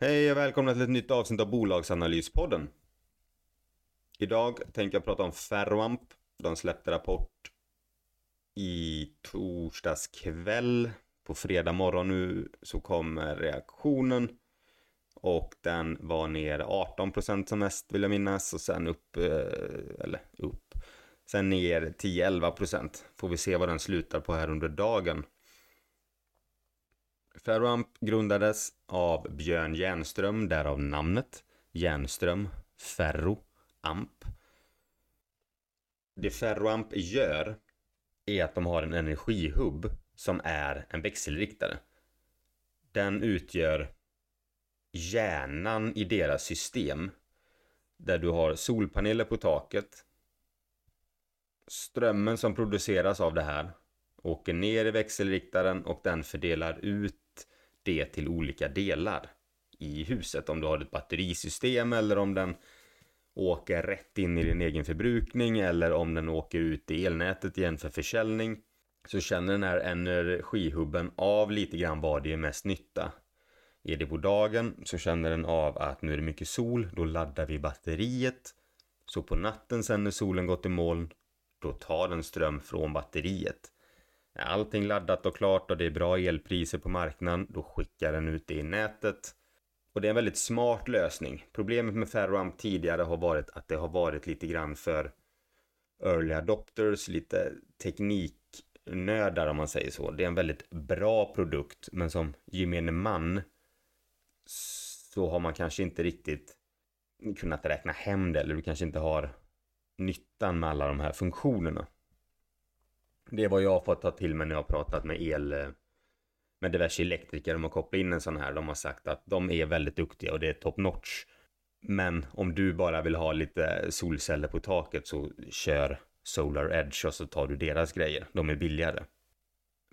Hej och välkomna till ett nytt avsnitt av Bolagsanalyspodden. Idag tänker jag prata om Ferroamp. De släppte rapport i torsdags kväll. På fredag morgon nu så kommer reaktionen. Och den var ner 18% som mest vill jag minnas. Och sen upp, eh, eller upp. Sen ner 10-11%. Får vi se vad den slutar på här under dagen. Ferroamp grundades av Björn Jernström, därav namnet. Jernström Ferro, Amp. Det Ferroamp gör är att de har en energihubb som är en växelriktare. Den utgör hjärnan i deras system. Där du har solpaneler på taket. Strömmen som produceras av det här åker ner i växelriktaren och den fördelar ut det till olika delar i huset. Om du har ett batterisystem eller om den åker rätt in i din egen förbrukning eller om den åker ut i elnätet igen för försäljning. Så känner den här energihubben av lite grann vad det är mest nytta. Är det på dagen så känner den av att nu är det mycket sol, då laddar vi batteriet. Så på natten sen när solen gått i moln, då tar den ström från batteriet. Är allting laddat och klart och det är bra elpriser på marknaden, då skickar den ut det i nätet. Och det är en väldigt smart lösning. Problemet med Ferroamp tidigare har varit att det har varit lite grann för early adopters, lite tekniknördar om man säger så. Det är en väldigt bra produkt, men som gemene man så har man kanske inte riktigt kunnat räkna hem det, eller du kanske inte har nyttan med alla de här funktionerna. Det är vad jag har fått ta till mig när jag har pratat med el eh, med diverse elektriker de har kopplat in en sån här. De har sagt att de är väldigt duktiga och det är top notch. Men om du bara vill ha lite solceller på taket så kör Solar Edge och så tar du deras grejer. De är billigare.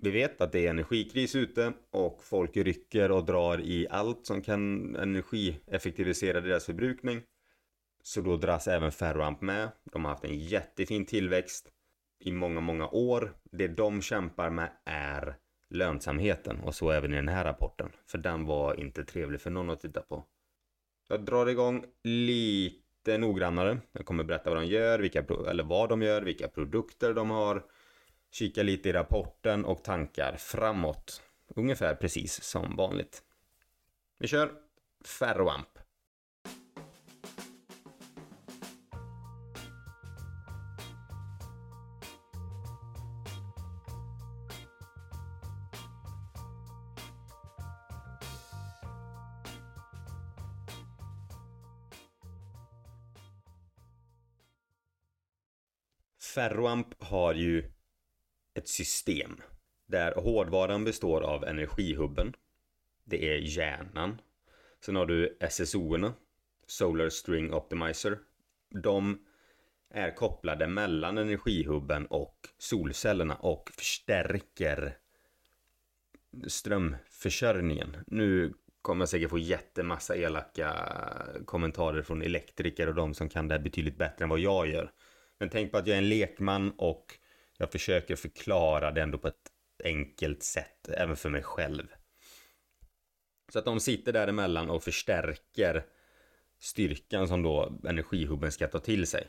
Vi vet att det är energikris ute och folk rycker och drar i allt som kan energieffektivisera deras förbrukning. Så då dras även Ferroamp med. De har haft en jättefin tillväxt i många, många år. Det de kämpar med är lönsamheten och så även i den här rapporten. För den var inte trevlig för någon att titta på. Jag drar igång lite noggrannare. Jag kommer berätta vad de gör, vilka, eller vad de gör, vilka produkter de har. Kika lite i rapporten och tankar framåt. Ungefär precis som vanligt. Vi kör Ferroamp. Ferroamp har ju ett system där hårdvaran består av energihubben. Det är hjärnan. Sen har du SSO-erna, Solar String Optimizer. De är kopplade mellan energihubben och solcellerna och förstärker strömförsörjningen. Nu kommer jag säkert få jättemassa elaka kommentarer från elektriker och de som kan det betydligt bättre än vad jag gör. Men tänk på att jag är en lekman och jag försöker förklara det ändå på ett enkelt sätt, även för mig själv. Så att de sitter däremellan och förstärker styrkan som då energihubben ska ta till sig.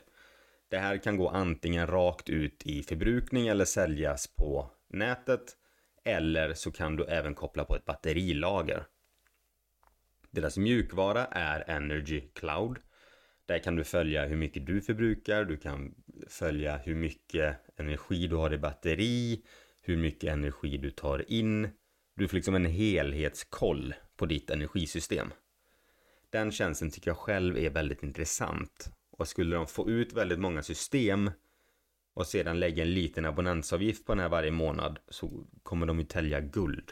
Det här kan gå antingen rakt ut i förbrukning eller säljas på nätet. Eller så kan du även koppla på ett batterilager. Deras mjukvara är Energy Cloud. Där kan du följa hur mycket du förbrukar, du kan följa hur mycket energi du har i batteri, hur mycket energi du tar in. Du får liksom en helhetskoll på ditt energisystem. Den tjänsten tycker jag själv är väldigt intressant. Och skulle de få ut väldigt många system och sedan lägga en liten abonnentsavgift på den här varje månad så kommer de ju tälja guld.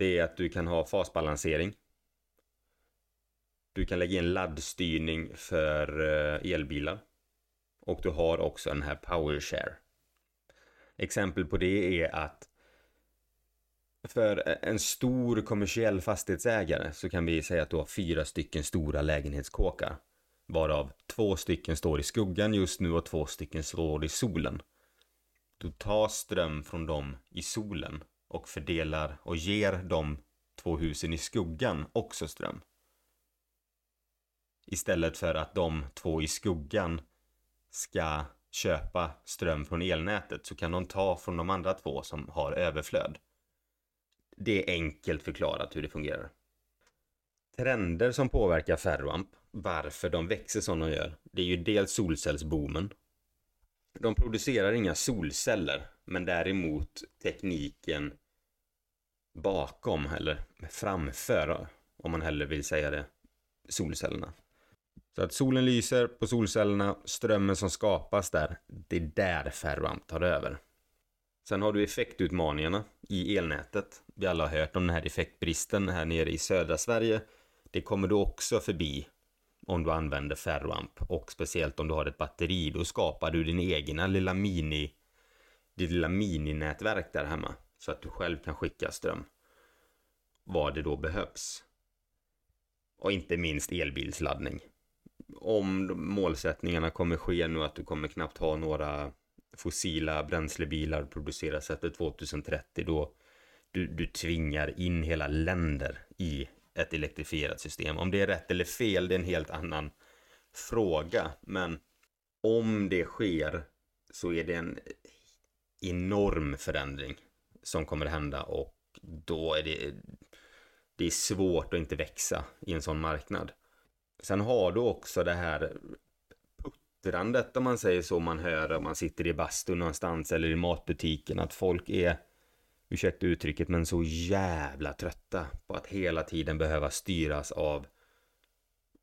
Det är att du kan ha fasbalansering. Du kan lägga in laddstyrning för eh, elbilar. Och du har också den här PowerShare. Exempel på det är att för en stor kommersiell fastighetsägare så kan vi säga att du har fyra stycken stora lägenhetskåkar. Varav två stycken står i skuggan just nu och två stycken står i solen. Du tar ström från dem i solen och fördelar och ger de två husen i skuggan också ström. Istället för att de två i skuggan ska köpa ström från elnätet så kan de ta från de andra två som har överflöd. Det är enkelt förklarat hur det fungerar. Trender som påverkar Ferroamp, varför de växer som de gör, det är ju dels solcellsboomen. De producerar inga solceller, men däremot tekniken bakom eller framför, om man hellre vill säga det, solcellerna. Så att solen lyser på solcellerna, strömmen som skapas där, det är där Ferroamp tar över. Sen har du effektutmaningarna i elnätet. Vi alla har hört om den här effektbristen här nere i södra Sverige. Det kommer du också förbi om du använder Ferroamp och speciellt om du har ett batteri. Då skapar du din egna lilla mini, ditt lilla mininätverk där hemma så att du själv kan skicka ström. Vad det då behövs. Och inte minst elbilsladdning. Om målsättningarna kommer ske nu att du kommer knappt ha några fossila bränslebilar produceras efter 2030 då du, du tvingar in hela länder i ett elektrifierat system. Om det är rätt eller fel, det är en helt annan fråga. Men om det sker så är det en enorm förändring som kommer att hända och då är det, det är svårt att inte växa i en sån marknad. Sen har du också det här puttrandet om man säger så man hör om man sitter i bastun någonstans eller i matbutiken att folk är ursäkta uttrycket men så jävla trötta på att hela tiden behöva styras av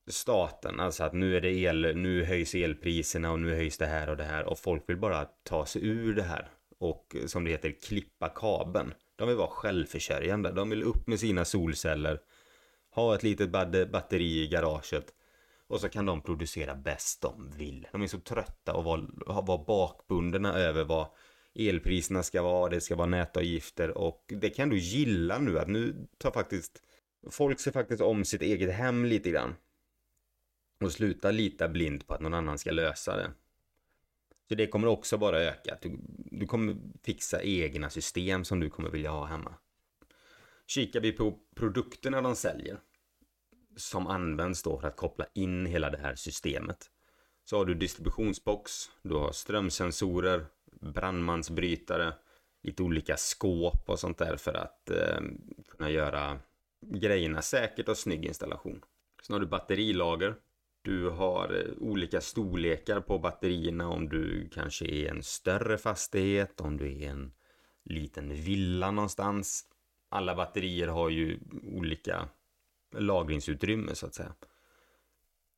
staten. Alltså att nu är det el, nu höjs elpriserna och nu höjs det här och det här och folk vill bara ta sig ur det här och eh, som det heter klippa kabeln. De vill vara självförsörjande. De vill upp med sina solceller, ha ett litet batteri i garaget och så kan de producera bäst de vill. De är så trötta och vara, var bakbundna över vad elpriserna ska vara, det ska vara nätavgifter och det kan du gilla nu att nu tar faktiskt folk ser faktiskt om sitt eget hem lite grann och sluta lita blind på att någon annan ska lösa det. Så det kommer också bara öka. Du, du kommer fixa egna system som du kommer vilja ha hemma. Kikar vi på produkterna de säljer som används då för att koppla in hela det här systemet så har du distributionsbox, du har strömsensorer, brandmansbrytare, lite olika skåp och sånt där för att eh, kunna göra grejerna säkert och snygg installation. Sen har du batterilager du har eh, olika storlekar på batterierna om du kanske är en större fastighet, om du är en liten villa någonstans. Alla batterier har ju olika lagringsutrymme så att säga.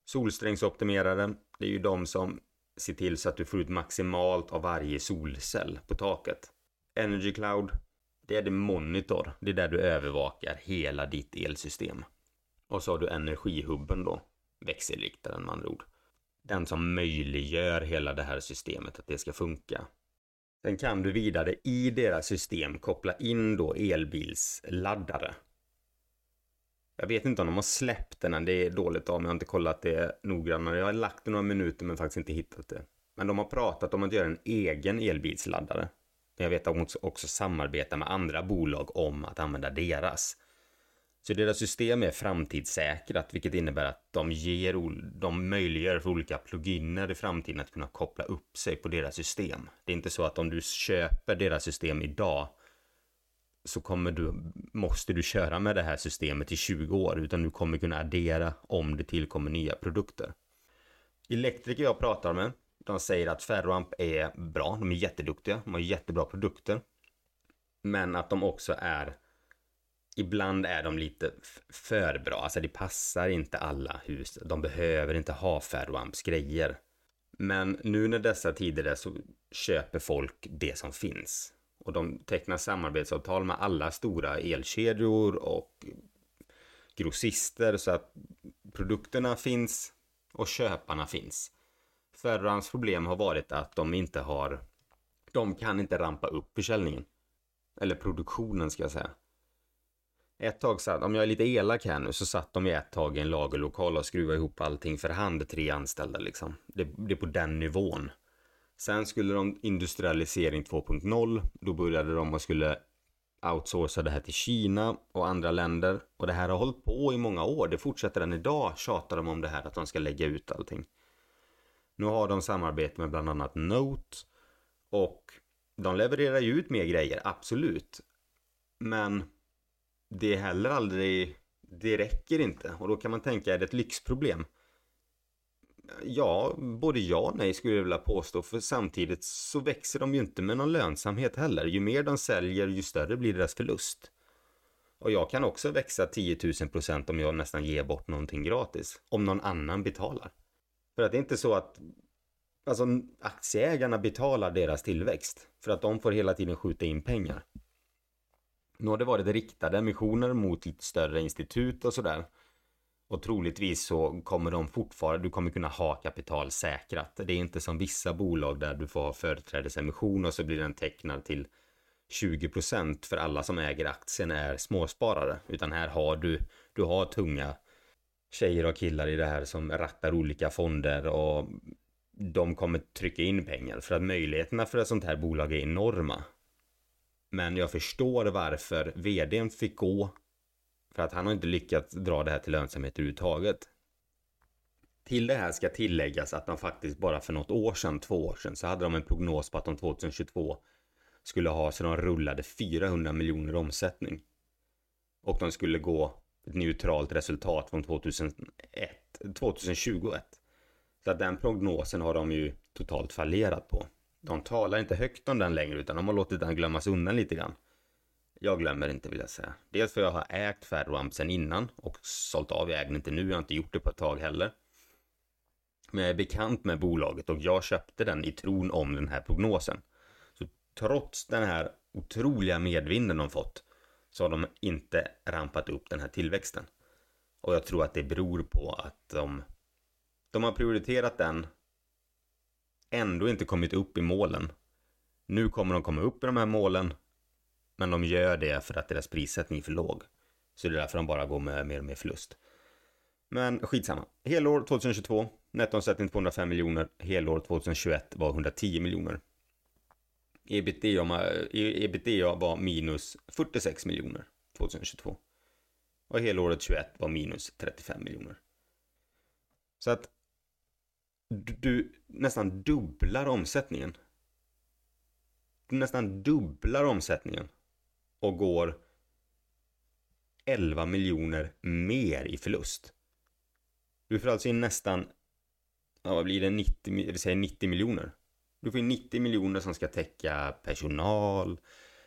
Solsträngsoptimerare, det är ju de som ser till så att du får ut maximalt av varje solcell på taket. Energy Cloud, det är det monitor. Det är där du övervakar hela ditt elsystem. Och så har du energihubben då växelriktaren med andra ord. den som möjliggör hela det här systemet, att det ska funka. Sen kan du vidare i deras system koppla in då elbilsladdare. Jag vet inte om de har släppt den än, det är dåligt av mig, jag har inte kollat det noggrannare. Jag har lagt det några minuter men faktiskt inte hittat det. Men de har pratat om att göra en egen elbilsladdare. Men Jag vet att de också samarbetar med andra bolag om att använda deras. Så deras system är framtidssäkrat, vilket innebär att de ger, de möjliggör för olika pluginer i framtiden att kunna koppla upp sig på deras system. Det är inte så att om du köper deras system idag så kommer du, måste du köra med det här systemet i 20 år, utan du kommer kunna addera om det tillkommer nya produkter. Elektriker jag pratar med, de säger att Ferroamp är bra, de är jätteduktiga, de har jättebra produkter. Men att de också är ibland är de lite för bra. Alltså det passar inte alla hus. De behöver inte ha Ferroamps grejer. Men nu när dessa tider är så köper folk det som finns. Och de tecknar samarbetsavtal med alla stora elkedjor och grossister så att produkterna finns och köparna finns. Ferroamps problem har varit att de inte har de kan inte rampa upp försäljningen. Eller produktionen ska jag säga. Ett tag satt, om jag är lite elak här nu, så satt de ett tag i en lagerlokal och skruvade ihop allting för hand, tre anställda liksom. Det, det är på den nivån. Sen skulle de industrialisering 2.0, då började de och skulle outsourca det här till Kina och andra länder. Och det här har hållit på i många år, det fortsätter än idag, tjatar de om det här att de ska lägga ut allting. Nu har de samarbete med bland annat Note och de levererar ju ut mer grejer, absolut. Men det är heller aldrig, det räcker inte. Och då kan man tänka, är det ett lyxproblem? Ja, både ja och nej skulle jag vilja påstå, för samtidigt så växer de ju inte med någon lönsamhet heller. Ju mer de säljer, ju större blir deras förlust. Och jag kan också växa 10 000 procent om jag nästan ger bort någonting gratis. Om någon annan betalar. För att det är inte så att alltså, aktieägarna betalar deras tillväxt. För att de får hela tiden skjuta in pengar. Nu har det varit riktade emissioner mot lite större institut och sådär. Och troligtvis så kommer de fortfarande, du kommer kunna ha kapital säkrat. Det är inte som vissa bolag där du får ha företrädesemission och så blir den tecknad till 20% för alla som äger aktien är småsparare. Utan här har du, du har tunga tjejer och killar i det här som rattar olika fonder och de kommer trycka in pengar för att möjligheterna för ett sånt här bolag är enorma. Men jag förstår varför vdn fick gå. För att han har inte lyckats dra det här till lönsamhet överhuvudtaget. Till det här ska tilläggas att de faktiskt bara för något år sedan, två år sedan, så hade de en prognos på att de 2022 skulle ha så de rullade 400 miljoner omsättning. Och de skulle gå ett neutralt resultat från 2001, 2021. Så att den prognosen har de ju totalt fallerat på. De talar inte högt om den längre utan de har låtit den glömmas undan lite grann. Jag glömmer inte vill jag säga. Dels för jag har ägt Ferroamp sen innan och sålt av. Jag äger inte nu, jag har inte gjort det på ett tag heller. Men jag är bekant med bolaget och jag köpte den i tron om den här prognosen. Så trots den här otroliga medvinden de fått så har de inte rampat upp den här tillväxten. Och jag tror att det beror på att de, de har prioriterat den ändå inte kommit upp i målen. Nu kommer de komma upp i de här målen, men de gör det för att deras prissättning är för låg. Så det är därför de bara går med mer och mer förlust. Men skitsamma. Helår 2022, nettoomsättning 205 miljoner. Helår 2021 var 110 miljoner. Ebitda, eh, ebitda var minus 46 miljoner 2022. Och helåret 21 var minus 35 miljoner. Så att du nästan dubblar omsättningen. Du nästan dubblar omsättningen och går 11 miljoner mer i förlust. Du får alltså in nästan, ja vad blir det, 90, säger 90 miljoner. Du får in 90 miljoner som ska täcka personal,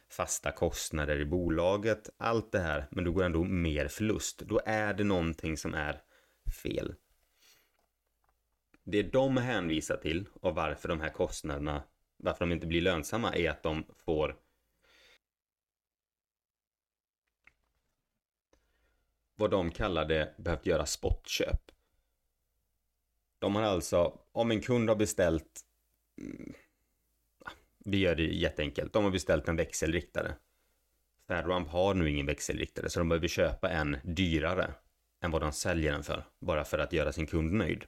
fasta kostnader i bolaget, allt det här, men du går ändå mer förlust. Då är det någonting som är fel. Det de hänvisar till och varför de här kostnaderna, varför de inte blir lönsamma är att de får vad de kallade behövt göra spotköp. De har alltså, om en kund har beställt, mm, vi gör det jätteenkelt, de har beställt en växelriktare. Fairrump har nu ingen växelriktare så de behöver köpa en dyrare än vad de säljer den för, bara för att göra sin kund nöjd.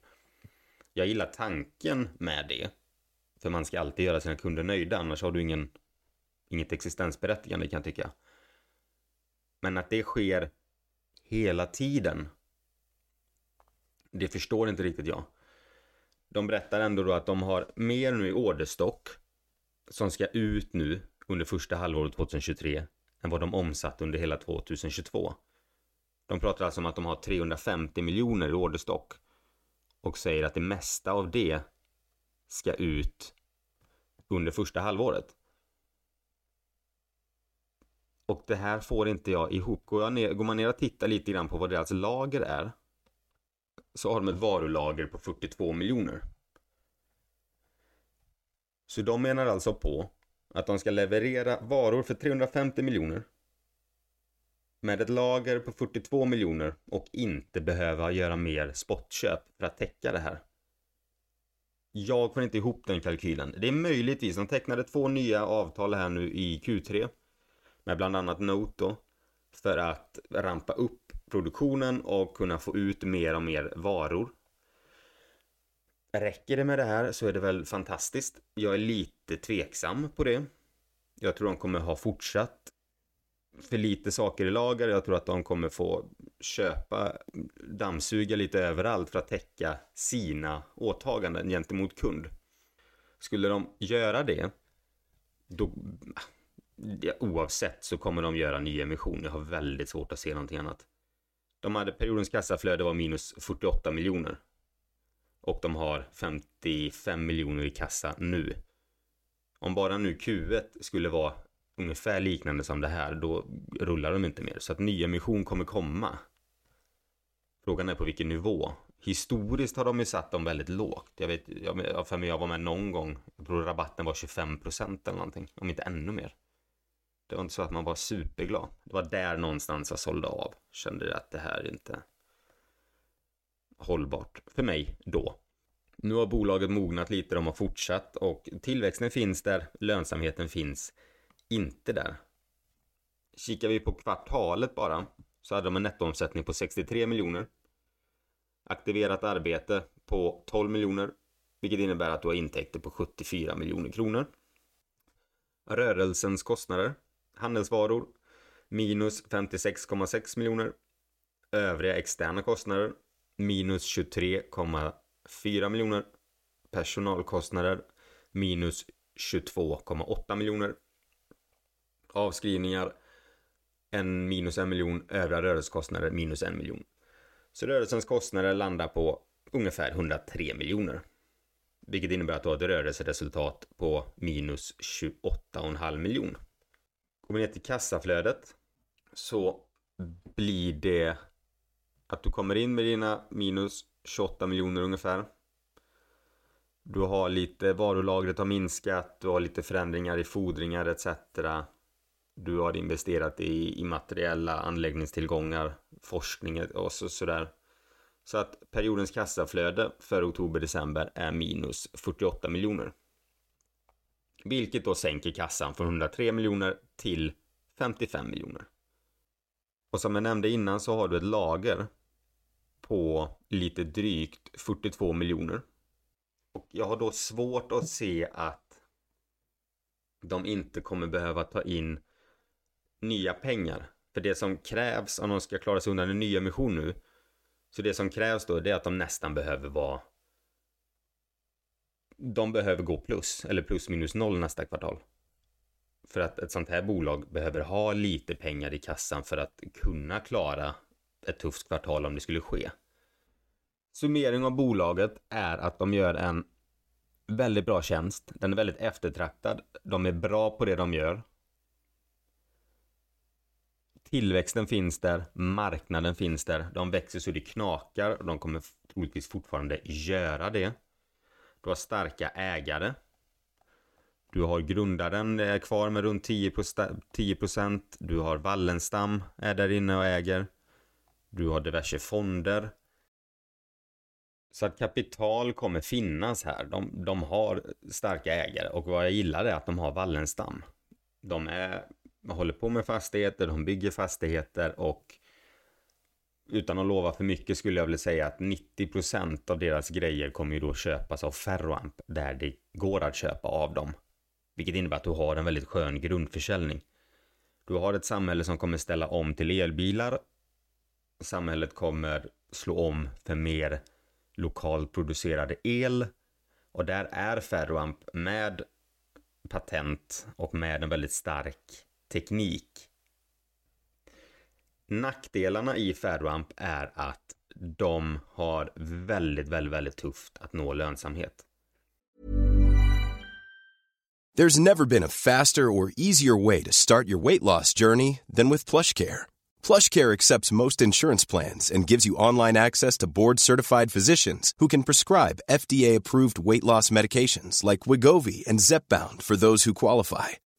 Jag gillar tanken med det, för man ska alltid göra sina kunder nöjda, annars har du ingen, inget existensberättigande kan jag tycka. Men att det sker hela tiden, det förstår inte riktigt jag. De berättar ändå då att de har mer nu i orderstock som ska ut nu under första halvåret 2023 än vad de omsatt under hela 2022. De pratar alltså om att de har 350 miljoner i orderstock och säger att det mesta av det ska ut under första halvåret. Och det här får inte jag ihop. Går, jag ner, går man ner och tittar lite grann på vad deras lager är så har de ett varulager på 42 miljoner. Så de menar alltså på att de ska leverera varor för 350 miljoner med ett lager på 42 miljoner och inte behöva göra mer spotköp för att täcka det här. Jag får inte ihop den kalkylen. Det är möjligtvis, de tecknade två nya avtal här nu i Q3 med bland annat Note för att rampa upp produktionen och kunna få ut mer och mer varor. Räcker det med det här så är det väl fantastiskt. Jag är lite tveksam på det. Jag tror de kommer ha fortsatt för lite saker i lager. Jag tror att de kommer få köpa, dammsuga lite överallt för att täcka sina åtaganden gentemot kund. Skulle de göra det, då, oavsett så kommer de göra nyemission. Jag har väldigt svårt att se någonting annat. De hade periodens kassaflöde var minus 48 miljoner. Och de har 55 miljoner i kassa nu. Om bara nu Q1 skulle vara ungefär liknande som det här, då rullar de inte mer. Så att nyemission kommer komma. Frågan är på vilken nivå. Historiskt har de ju satt dem väldigt lågt. Jag vet, jag, för mig jag var med någon gång, jag tror rabatten var 25% eller någonting, om inte ännu mer. Det var inte så att man var superglad. Det var där någonstans jag sålde av. Kände att det här är inte hållbart för mig då. Nu har bolaget mognat lite, de har fortsatt och tillväxten finns där, lönsamheten finns inte där. Kikar vi på kvartalet bara så hade de en nettoomsättning på 63 miljoner. Aktiverat arbete på 12 miljoner, vilket innebär att du har intäkter på 74 miljoner kronor. Rörelsens kostnader handelsvaror minus 56,6 miljoner. Övriga externa kostnader minus 23,4 miljoner. Personalkostnader minus 22,8 miljoner. Avskrivningar en minus en miljon, övriga rörelsekostnader minus en miljon. Så rörelsens kostnader landar på ungefär 103 miljoner. Vilket innebär att du har ett rörelseresultat på minus 28,5 miljoner. Går vi ner till kassaflödet så blir det att du kommer in med dina minus 28 miljoner ungefär. Du har lite, varulagret har minskat, du har lite förändringar i fordringar etc. Du har investerat i, immateriella materiella anläggningstillgångar, forskning och så, sådär. Så att periodens kassaflöde för oktober-december är minus 48 miljoner. Vilket då sänker kassan från 103 miljoner till 55 miljoner. Och som jag nämnde innan så har du ett lager på lite drygt 42 miljoner. Och jag har då svårt att se att de inte kommer behöva ta in nya pengar. För det som krävs om de ska klara sig undan en ny emission nu. Så det som krävs då är att de nästan behöver vara de behöver gå plus eller plus minus noll nästa kvartal. För att ett sånt här bolag behöver ha lite pengar i kassan för att kunna klara ett tufft kvartal om det skulle ske. Summering av bolaget är att de gör en väldigt bra tjänst. Den är väldigt eftertraktad. De är bra på det de gör. Tillväxten finns där, marknaden finns där, de växer så det knakar och de kommer troligtvis fortfarande göra det. Du har starka ägare. Du har grundaren är kvar med runt 10%. Du har Wallenstam är där inne och äger. Du har diverse fonder. Så att kapital kommer finnas här. De, de har starka ägare och vad jag gillar är att de har Wallenstam. De är, håller på med fastigheter, de bygger fastigheter och utan att lova för mycket skulle jag vilja säga att 90% av deras grejer kommer ju då köpas av Ferroamp där det går att köpa av dem. Vilket innebär att du har en väldigt skön grundförsäljning. Du har ett samhälle som kommer ställa om till elbilar. Samhället kommer slå om för mer lokalt producerade el. Och där är Ferroamp med patent och med en väldigt stark teknik. Nackdelarna i Ferroamp är att de har väldigt, väldigt, väldigt tufft att nå lönsamhet. There's never been a faster or easier way to start your weight loss journey than with PlushCare. PlushCare accepts most insurance plans and gives you online access to board-certified physicians who can prescribe FDA-approved weight loss medications like Wigovi and Zepbound for those who qualify.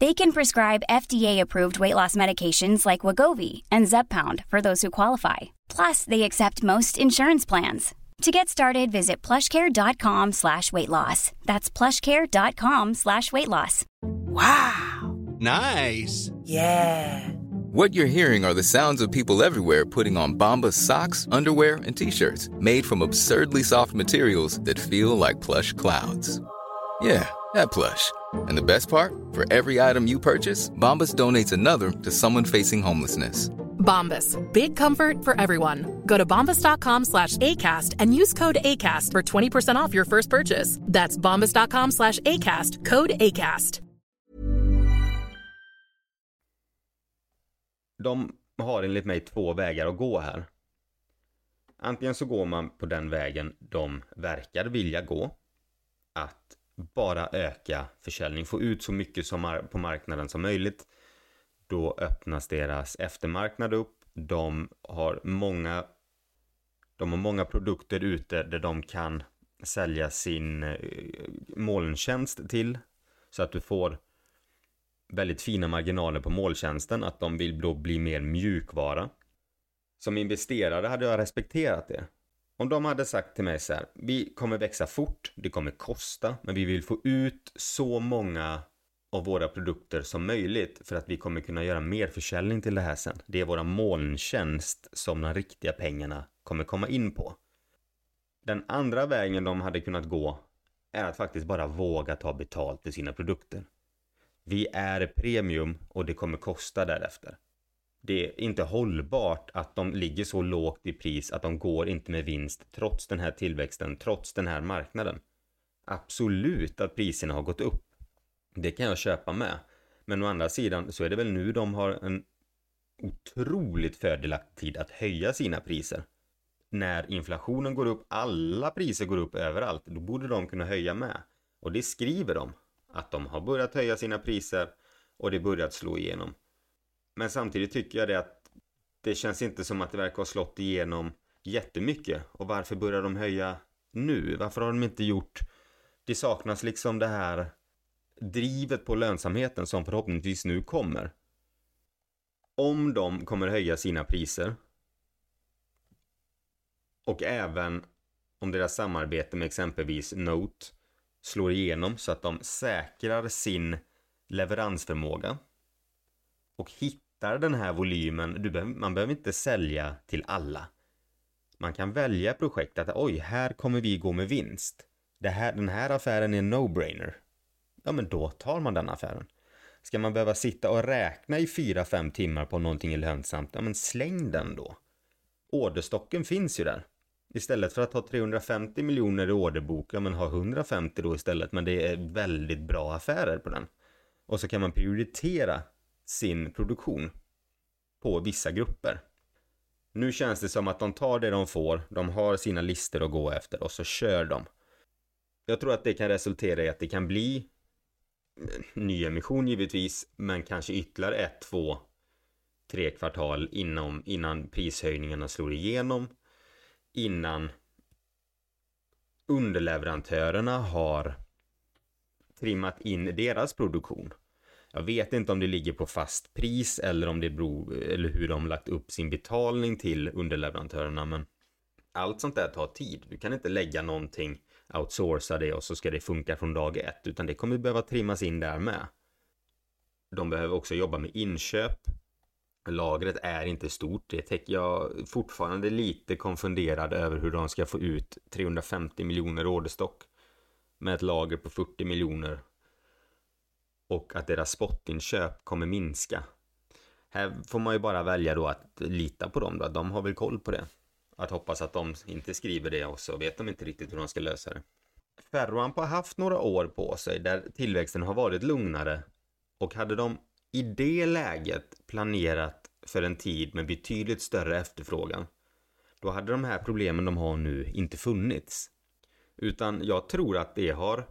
They can prescribe FDA-approved weight loss medications like Wagovi and Zepbound for those who qualify. Plus, they accept most insurance plans. To get started, visit plushcare.com slash weight loss. That's plushcare.com slash weight loss. Wow. Nice. Yeah. What you're hearing are the sounds of people everywhere putting on Bombas socks, underwear, and t-shirts made from absurdly soft materials that feel like plush clouds. Yeah, that plush. And the best part? For every item you purchase, Bombas donates another to someone facing homelessness. Bombas. Big comfort for everyone. Go to bombas.com slash ACAST and use code ACAST for 20% off your first purchase. That's bombas.com slash ACAST. Code ACAST. De har enligt mig två vägar att gå här. Antingen så går man på den vägen de verkar vilja gå. Att bara öka försäljning, få ut så mycket som på marknaden som möjligt. Då öppnas deras eftermarknad upp. De har många de har många produkter ute där de kan sälja sin eh, molntjänst till. Så att du får väldigt fina marginaler på molntjänsten. Att de vill då bli mer mjukvara. Som investerare hade jag respekterat det. Om de hade sagt till mig så här, vi kommer växa fort, det kommer kosta, men vi vill få ut så många av våra produkter som möjligt för att vi kommer kunna göra mer försäljning till det här sen. Det är våra molntjänst som de riktiga pengarna kommer komma in på. Den andra vägen de hade kunnat gå är att faktiskt bara våga ta betalt för sina produkter. Vi är premium och det kommer kosta därefter det är inte hållbart att de ligger så lågt i pris att de går inte med vinst trots den här tillväxten, trots den här marknaden. Absolut att priserna har gått upp. Det kan jag köpa med. Men å andra sidan så är det väl nu de har en otroligt fördelaktig tid att höja sina priser. När inflationen går upp, alla priser går upp överallt, då borde de kunna höja med. Och det skriver de, att de har börjat höja sina priser och det börjat slå igenom. Men samtidigt tycker jag det att det känns inte som att det verkar ha slått igenom jättemycket. Och varför börjar de höja nu? Varför har de inte gjort... Det saknas liksom det här drivet på lönsamheten som förhoppningsvis nu kommer. Om de kommer höja sina priser och även om deras samarbete med exempelvis Note slår igenom så att de säkrar sin leveransförmåga och hittar den här volymen, du behöver, man behöver inte sälja till alla. Man kan välja projekt att oj, här kommer vi gå med vinst. Det här, den här affären är en no-brainer. Ja, men då tar man den affären. Ska man behöva sitta och räkna i 4-5 timmar på någonting är lönsamt, ja men släng den då. Orderstocken finns ju där. Istället för att ha 350 miljoner i orderbok, ja men ha 150 då istället, men det är väldigt bra affärer på den. Och så kan man prioritera sin produktion på vissa grupper. Nu känns det som att de tar det de får, de har sina listor att gå efter och så kör de. Jag tror att det kan resultera i att det kan bli eh, nyemission givetvis, men kanske ytterligare ett, två, tre kvartal inom, innan prishöjningarna slår igenom. Innan underleverantörerna har trimmat in deras produktion. Jag vet inte om det ligger på fast pris eller om det beror, eller hur de lagt upp sin betalning till underleverantörerna, men allt sånt där tar tid. Du kan inte lägga någonting, outsourca det och så ska det funka från dag ett, utan det kommer behöva trimmas in där med. De behöver också jobba med inköp. Lagret är inte stort. Det täcker jag fortfarande lite konfunderad över hur de ska få ut 350 miljoner orderstock med ett lager på 40 miljoner och att deras spotinköp kommer minska. Här får man ju bara välja då att lita på dem då, de har väl koll på det. Att hoppas att de inte skriver det och så vet de inte riktigt hur de ska lösa det. Ferroamp har haft några år på sig där tillväxten har varit lugnare och hade de i det läget planerat för en tid med betydligt större efterfrågan då hade de här problemen de har nu inte funnits. Utan jag tror att det har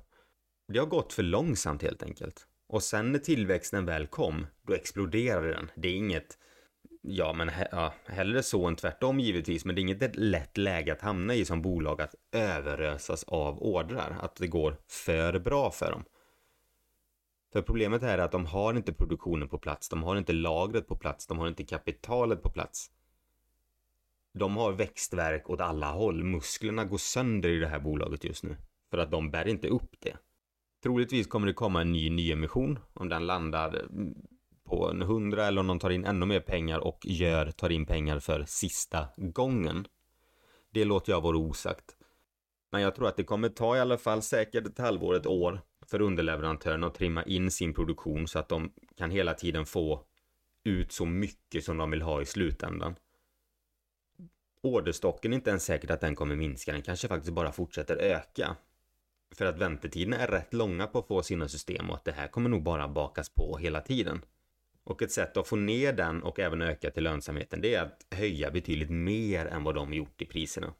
det har gått för långsamt helt enkelt. Och sen när tillväxten väl kom, då exploderade den. Det är inget, ja men ja, hellre så än tvärtom givetvis, men det är inget lätt läge att hamna i som bolag att överösas av ordrar, att det går för bra för dem. För problemet är att de har inte produktionen på plats, de har inte lagret på plats, de har inte kapitalet på plats. De har växtverk åt alla håll, musklerna går sönder i det här bolaget just nu. För att de bär inte upp det. Troligtvis kommer det komma en ny nyemission om den landar mm, på en hundra eller om de tar in ännu mer pengar och gör, tar in pengar för sista gången. Det låter jag vara osagt. Men jag tror att det kommer ta i alla fall säkert ett halvår, ett år för underleverantören att trimma in sin produktion så att de kan hela tiden få ut så mycket som de vill ha i slutändan. Orderstocken är inte ens säkert att den kommer minska, den kanske faktiskt bara fortsätter öka. För att väntetiderna är rätt långa på att få sina system och att det här kommer nog bara bakas på hela tiden. Och ett sätt att få ner den och även öka till lönsamheten det är att höja betydligt mer än vad de gjort i priserna.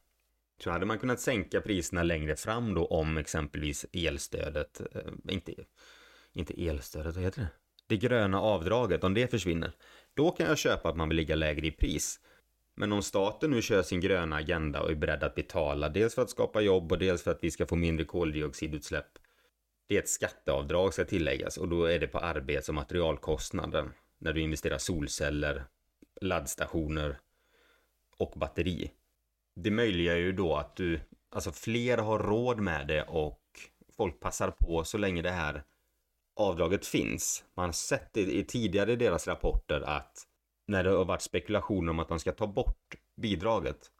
Så hade man kunnat sänka priserna längre fram då om exempelvis elstödet, eh, inte, inte elstödet, vad heter det? Det gröna avdraget, om det försvinner, då kan jag köpa att man vill ligga lägre i pris. Men om staten nu kör sin gröna agenda och är beredd att betala, dels för att skapa jobb och dels för att vi ska få mindre koldioxidutsläpp. Det är ett skatteavdrag ska tilläggas och då är det på arbets och materialkostnaden när du investerar solceller, laddstationer och batteri. Det möjliggör ju då att du, alltså fler har råd med det och folk passar på så länge det här avdraget finns. Man har sett det i tidigare i deras rapporter att när det har varit spekulationer om att man ska ta bort bidraget,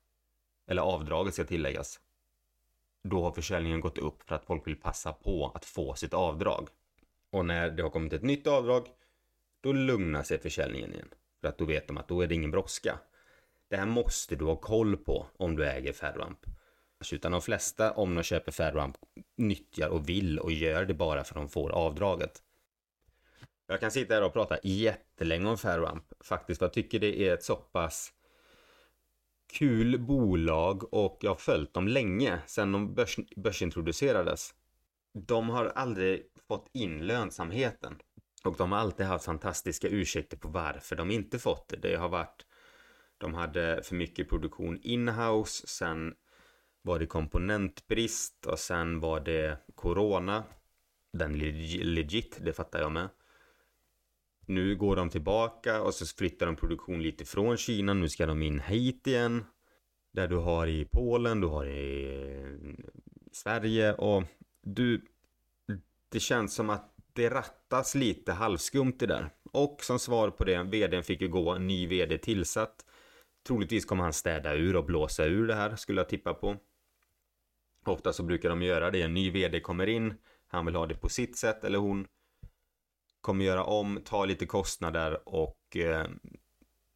eller avdraget ska tilläggas, då har försäljningen gått upp för att folk vill passa på att få sitt avdrag. Och när det har kommit ett nytt avdrag, då lugnar sig försäljningen igen. För att då vet de att då är det ingen brådska. Det här måste du ha koll på om du äger Ferroamp. Utan de flesta, om de köper Ferroamp, nyttjar och vill och gör det bara för att de får avdraget. Jag kan sitta här och prata jättelänge om Fairwamp faktiskt. Jag tycker det är ett så pass kul bolag och jag har följt dem länge sedan de börs, börsintroducerades. De har aldrig fått in lönsamheten och de har alltid haft fantastiska ursäkter på varför de inte fått det. Det har varit de hade för mycket produktion inhouse, sen var det komponentbrist och sen var det corona. Den legit, det fattar jag med. Nu går de tillbaka och så flyttar de produktion lite från Kina. Nu ska de in hit igen. Där du har i Polen, du har i eh, Sverige och du... Det känns som att det rattas lite halvskumt det där. Och som svar på det, vdn fick ju gå, en ny vd tillsatt. Troligtvis kommer han städa ur och blåsa ur det här, skulle jag tippa på. Ofta så brukar de göra det, en ny vd kommer in, han vill ha det på sitt sätt eller hon kommer göra om, ta lite kostnader och eh,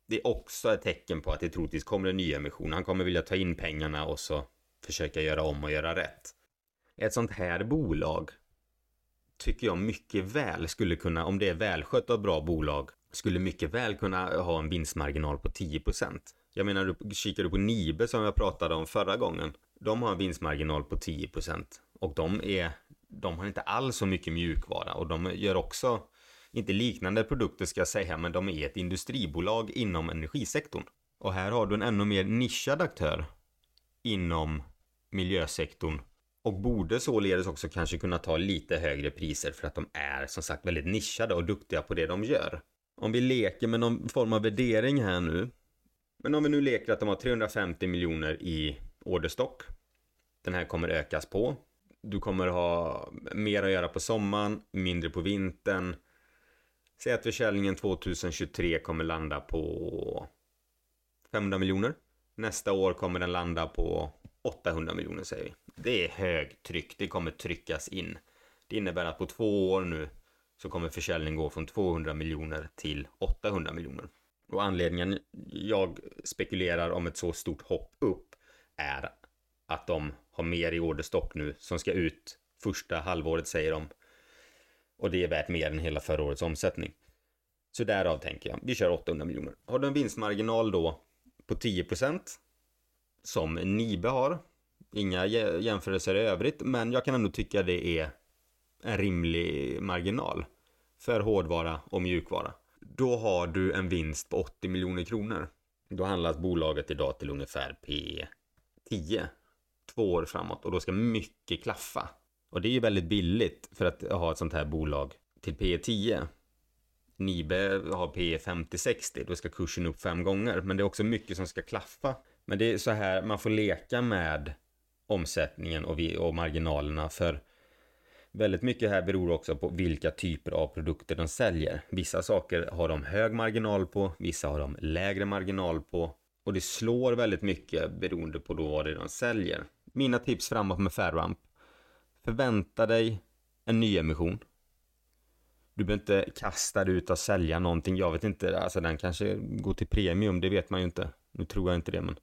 det är också ett tecken på att det troligtvis kommer en ny emission. Han kommer vilja ta in pengarna och så försöka göra om och göra rätt. Ett sånt här bolag tycker jag mycket väl skulle kunna, om det är välskött och bra bolag, skulle mycket väl kunna ha en vinstmarginal på 10%. Jag menar, du kikar du på Nibe som jag pratade om förra gången. De har en vinstmarginal på 10% och de är, de har inte alls så mycket mjukvara och de gör också, inte liknande produkter ska jag säga, men de är ett industribolag inom energisektorn. Och här har du en ännu mer nischad aktör inom miljösektorn och borde således också kanske kunna ta lite högre priser för att de är som sagt väldigt nischade och duktiga på det de gör. Om vi leker med någon form av värdering här nu. Men om vi nu leker att de har 350 miljoner i orderstock. Den här kommer ökas på. Du kommer ha mer att göra på sommaren, mindre på vintern. Säg att försäljningen 2023 kommer landa på 500 miljoner. Nästa år kommer den landa på 800 miljoner säger vi. Det är högtryck, det kommer tryckas in. Det innebär att på två år nu så kommer försäljningen gå från 200 miljoner till 800 miljoner. Och anledningen jag spekulerar om ett så stort hopp upp är att de har mer i orderstock nu som ska ut första halvåret säger de. Och det är värt mer än hela förra årets omsättning. Så därav tänker jag, vi kör 800 miljoner. Har du en vinstmarginal då på 10% som Nibe har. Inga jämförelser i övrigt, men jag kan ändå tycka det är en rimlig marginal för hårdvara och mjukvara. Då har du en vinst på 80 miljoner kronor. Då handlas bolaget idag till ungefär P10 två år framåt och då ska mycket klaffa. Och det är ju väldigt billigt för att ha ett sånt här bolag till P10. Nibe har P 50-60, då ska kursen upp fem gånger. Men det är också mycket som ska klaffa. Men det är så här, man får leka med omsättningen och, vi, och marginalerna för väldigt mycket här beror också på vilka typer av produkter de säljer. Vissa saker har de hög marginal på, vissa har de lägre marginal på och det slår väldigt mycket beroende på då vad det är de säljer. Mina tips framåt med Fairramp Förvänta dig en nyemission du behöver inte kasta dig ut och sälja någonting. Jag vet inte, alltså den kanske går till premium, det vet man ju inte. Nu tror jag inte det, men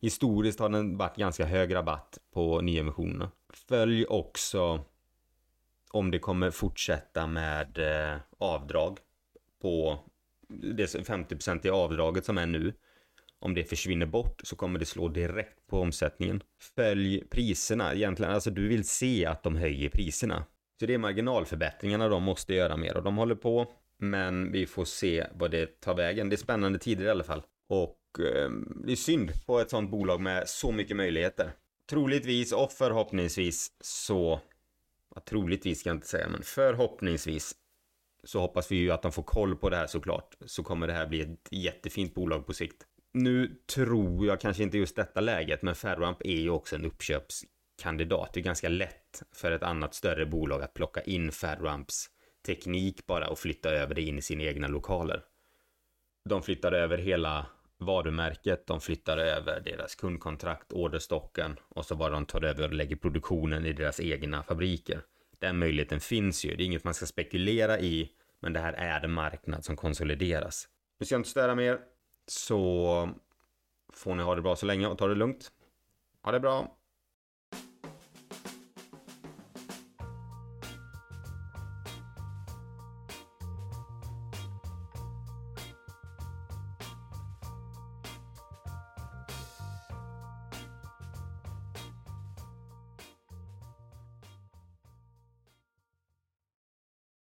historiskt har den varit ganska hög rabatt på nyemissionerna. Följ också om det kommer fortsätta med eh, avdrag på det 50% i avdraget som är nu. Om det försvinner bort så kommer det slå direkt på omsättningen. Följ priserna egentligen, alltså du vill se att de höjer priserna. Så det är marginalförbättringarna de måste göra mer och de håller på. Men vi får se vad det tar vägen. Det är spännande tider i alla fall. Och eh, det är synd på ett sånt bolag med så mycket möjligheter. Troligtvis och förhoppningsvis så, ja, troligtvis ska jag inte säga, men förhoppningsvis så hoppas vi ju att de får koll på det här såklart. Så kommer det här bli ett jättefint bolag på sikt. Nu tror jag kanske inte just detta läget, men Ferroamp är ju också en uppköpskandidat. Det är ganska lätt för ett annat större bolag att plocka in Ferroamps teknik bara och flytta över det in i sina egna lokaler. De flyttar över hela varumärket, de flyttar över deras kundkontrakt, orderstocken och så bara de tar över och lägger produktionen i deras egna fabriker. Den möjligheten finns ju, det är inget man ska spekulera i, men det här är en marknad som konsolideras. Nu ska jag inte störa mer, så får ni ha det bra så länge och ta det lugnt. Ha det bra!